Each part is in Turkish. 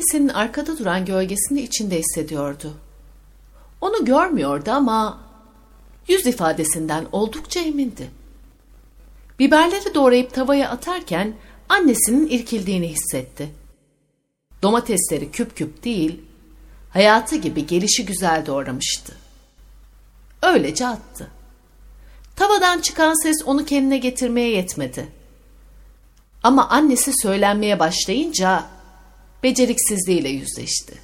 Annesinin arkada duran gölgesini içinde hissediyordu. Onu görmüyordu ama yüz ifadesinden oldukça emindi. Biberleri doğrayıp tavaya atarken annesinin irkildiğini hissetti. Domatesleri küp küp değil, hayatı gibi gelişi güzel doğramıştı. Öylece attı. Tavadan çıkan ses onu kendine getirmeye yetmedi. Ama annesi söylenmeye başlayınca beceriksizliğiyle yüzleşti.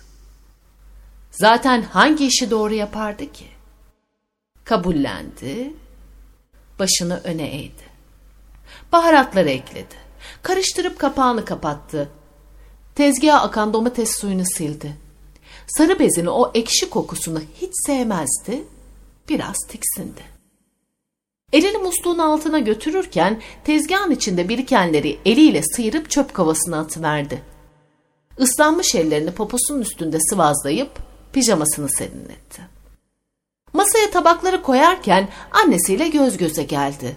Zaten hangi işi doğru yapardı ki? Kabullendi, başını öne eğdi. Baharatları ekledi. Karıştırıp kapağını kapattı. Tezgaha akan domates suyunu sildi. Sarı bezini o ekşi kokusunu hiç sevmezdi. Biraz tiksindi. Elini musluğun altına götürürken tezgahın içinde birikenleri eliyle sıyırıp çöp kovasına atıverdi. Islanmış ellerini poposunun üstünde sıvazlayıp pijamasını serinletti. Masaya tabakları koyarken annesiyle göz göze geldi.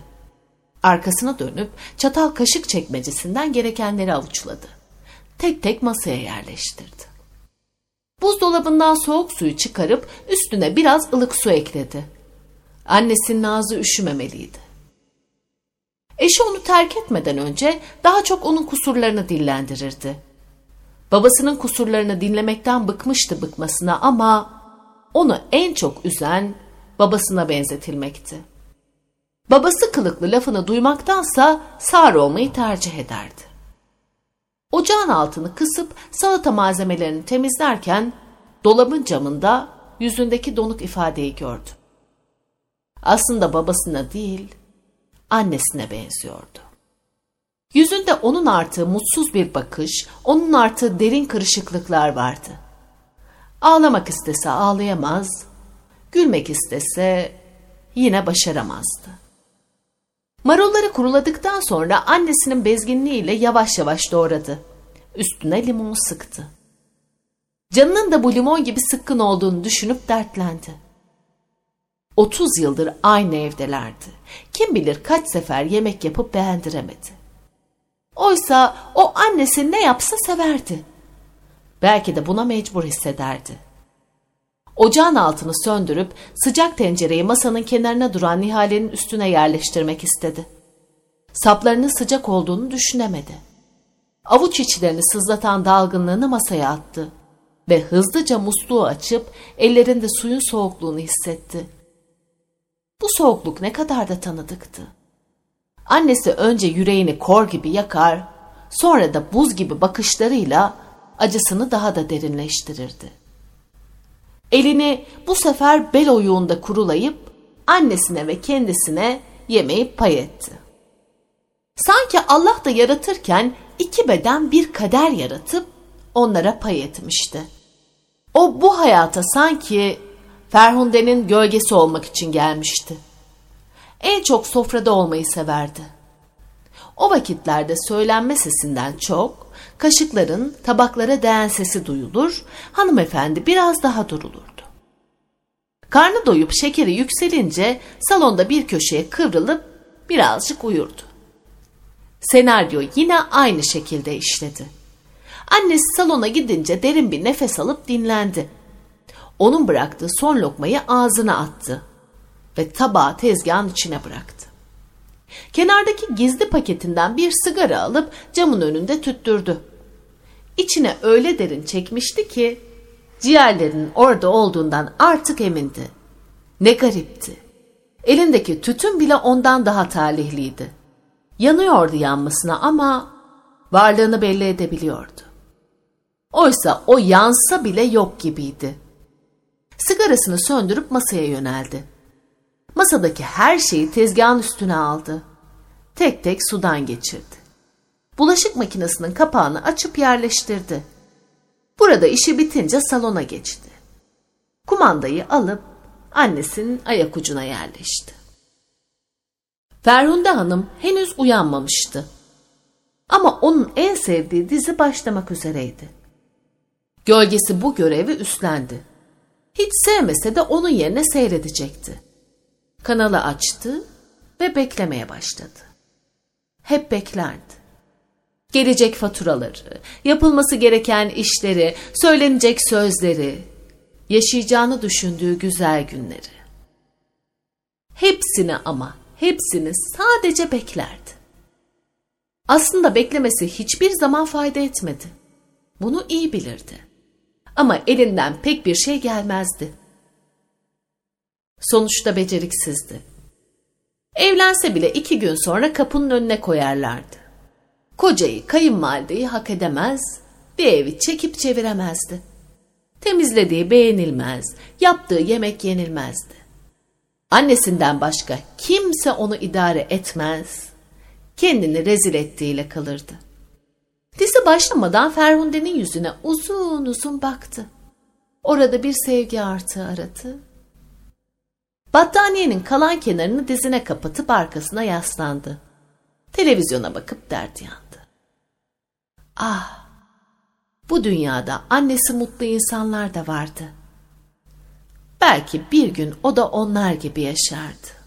Arkasına dönüp çatal kaşık çekmecesinden gerekenleri avuçladı. Tek tek masaya yerleştirdi. Buzdolabından soğuk suyu çıkarıp üstüne biraz ılık su ekledi. Annesinin ağzı üşümemeliydi. Eşi onu terk etmeden önce daha çok onun kusurlarını dillendirirdi. Babasının kusurlarını dinlemekten bıkmıştı bıkmasına ama onu en çok üzen babasına benzetilmekti. Babası kılıklı lafını duymaktansa sağır olmayı tercih ederdi. Ocağın altını kısıp salata malzemelerini temizlerken dolabın camında yüzündeki donuk ifadeyi gördü. Aslında babasına değil, annesine benziyordu. Yüzünde onun artığı mutsuz bir bakış, onun artığı derin kırışıklıklar vardı. Ağlamak istese ağlayamaz, gülmek istese yine başaramazdı. Marulları kuruladıktan sonra annesinin bezginliğiyle yavaş yavaş doğradı. Üstüne limon sıktı. Canının da bu limon gibi sıkkın olduğunu düşünüp dertlendi. 30 yıldır aynı evdelerdi. Kim bilir kaç sefer yemek yapıp beğendiremedi. Oysa o annesi ne yapsa severdi. Belki de buna mecbur hissederdi. Ocağın altını söndürüp sıcak tencereyi masanın kenarına duran Nihal'in üstüne yerleştirmek istedi. Saplarının sıcak olduğunu düşünemedi. Avuç içlerini sızlatan dalgınlığını masaya attı ve hızlıca musluğu açıp ellerinde suyun soğukluğunu hissetti. Bu soğukluk ne kadar da tanıdıktı. Annesi önce yüreğini kor gibi yakar, sonra da buz gibi bakışlarıyla acısını daha da derinleştirirdi. Elini bu sefer bel oyuğunda kurulayıp annesine ve kendisine yemeği pay etti. Sanki Allah da yaratırken iki beden bir kader yaratıp onlara pay etmişti. O bu hayata sanki Ferhunde'nin gölgesi olmak için gelmişti. En çok sofrada olmayı severdi. O vakitlerde söylenme sesinden çok, kaşıkların tabaklara değen sesi duyulur, hanımefendi biraz daha durulurdu. Karnı doyup şekeri yükselince salonda bir köşeye kıvrılıp birazcık uyurdu. Senaryo yine aynı şekilde işledi. Annesi salona gidince derin bir nefes alıp dinlendi. Onun bıraktığı son lokmayı ağzına attı ve tabağı tezgahın içine bıraktı. Kenardaki gizli paketinden bir sigara alıp camın önünde tüttürdü. İçine öyle derin çekmişti ki ciğerlerinin orada olduğundan artık emindi. Ne garipti. Elindeki tütün bile ondan daha talihliydi. Yanıyordu yanmasına ama varlığını belli edebiliyordu. Oysa o yansa bile yok gibiydi. Sigarasını söndürüp masaya yöneldi. Masadaki her şeyi tezgahın üstüne aldı. Tek tek sudan geçirdi. Bulaşık makinesinin kapağını açıp yerleştirdi. Burada işi bitince salona geçti. Kumandayı alıp annesinin ayak ucuna yerleşti. Ferhunde Hanım henüz uyanmamıştı. Ama onun en sevdiği dizi başlamak üzereydi. Gölgesi bu görevi üstlendi. Hiç sevmese de onun yerine seyredecekti. Kanalı açtı ve beklemeye başladı. Hep beklerdi. Gelecek faturaları, yapılması gereken işleri, söylenecek sözleri, yaşayacağını düşündüğü güzel günleri. Hepsini ama, hepsini sadece beklerdi. Aslında beklemesi hiçbir zaman fayda etmedi. Bunu iyi bilirdi. Ama elinden pek bir şey gelmezdi. Sonuçta beceriksizdi. Evlense bile iki gün sonra kapının önüne koyarlardı. Kocayı, kayınvalideyi hak edemez, bir evi çekip çeviremezdi. Temizlediği beğenilmez, yaptığı yemek yenilmezdi. Annesinden başka kimse onu idare etmez, kendini rezil ettiğiyle kalırdı. Dizi başlamadan Ferhunde'nin yüzüne uzun uzun baktı. Orada bir sevgi artığı aradı. Battaniyenin kalan kenarını dizine kapatıp arkasına yaslandı. Televizyona bakıp dert yandı. Ah! Bu dünyada annesi mutlu insanlar da vardı. Belki bir gün o da onlar gibi yaşardı.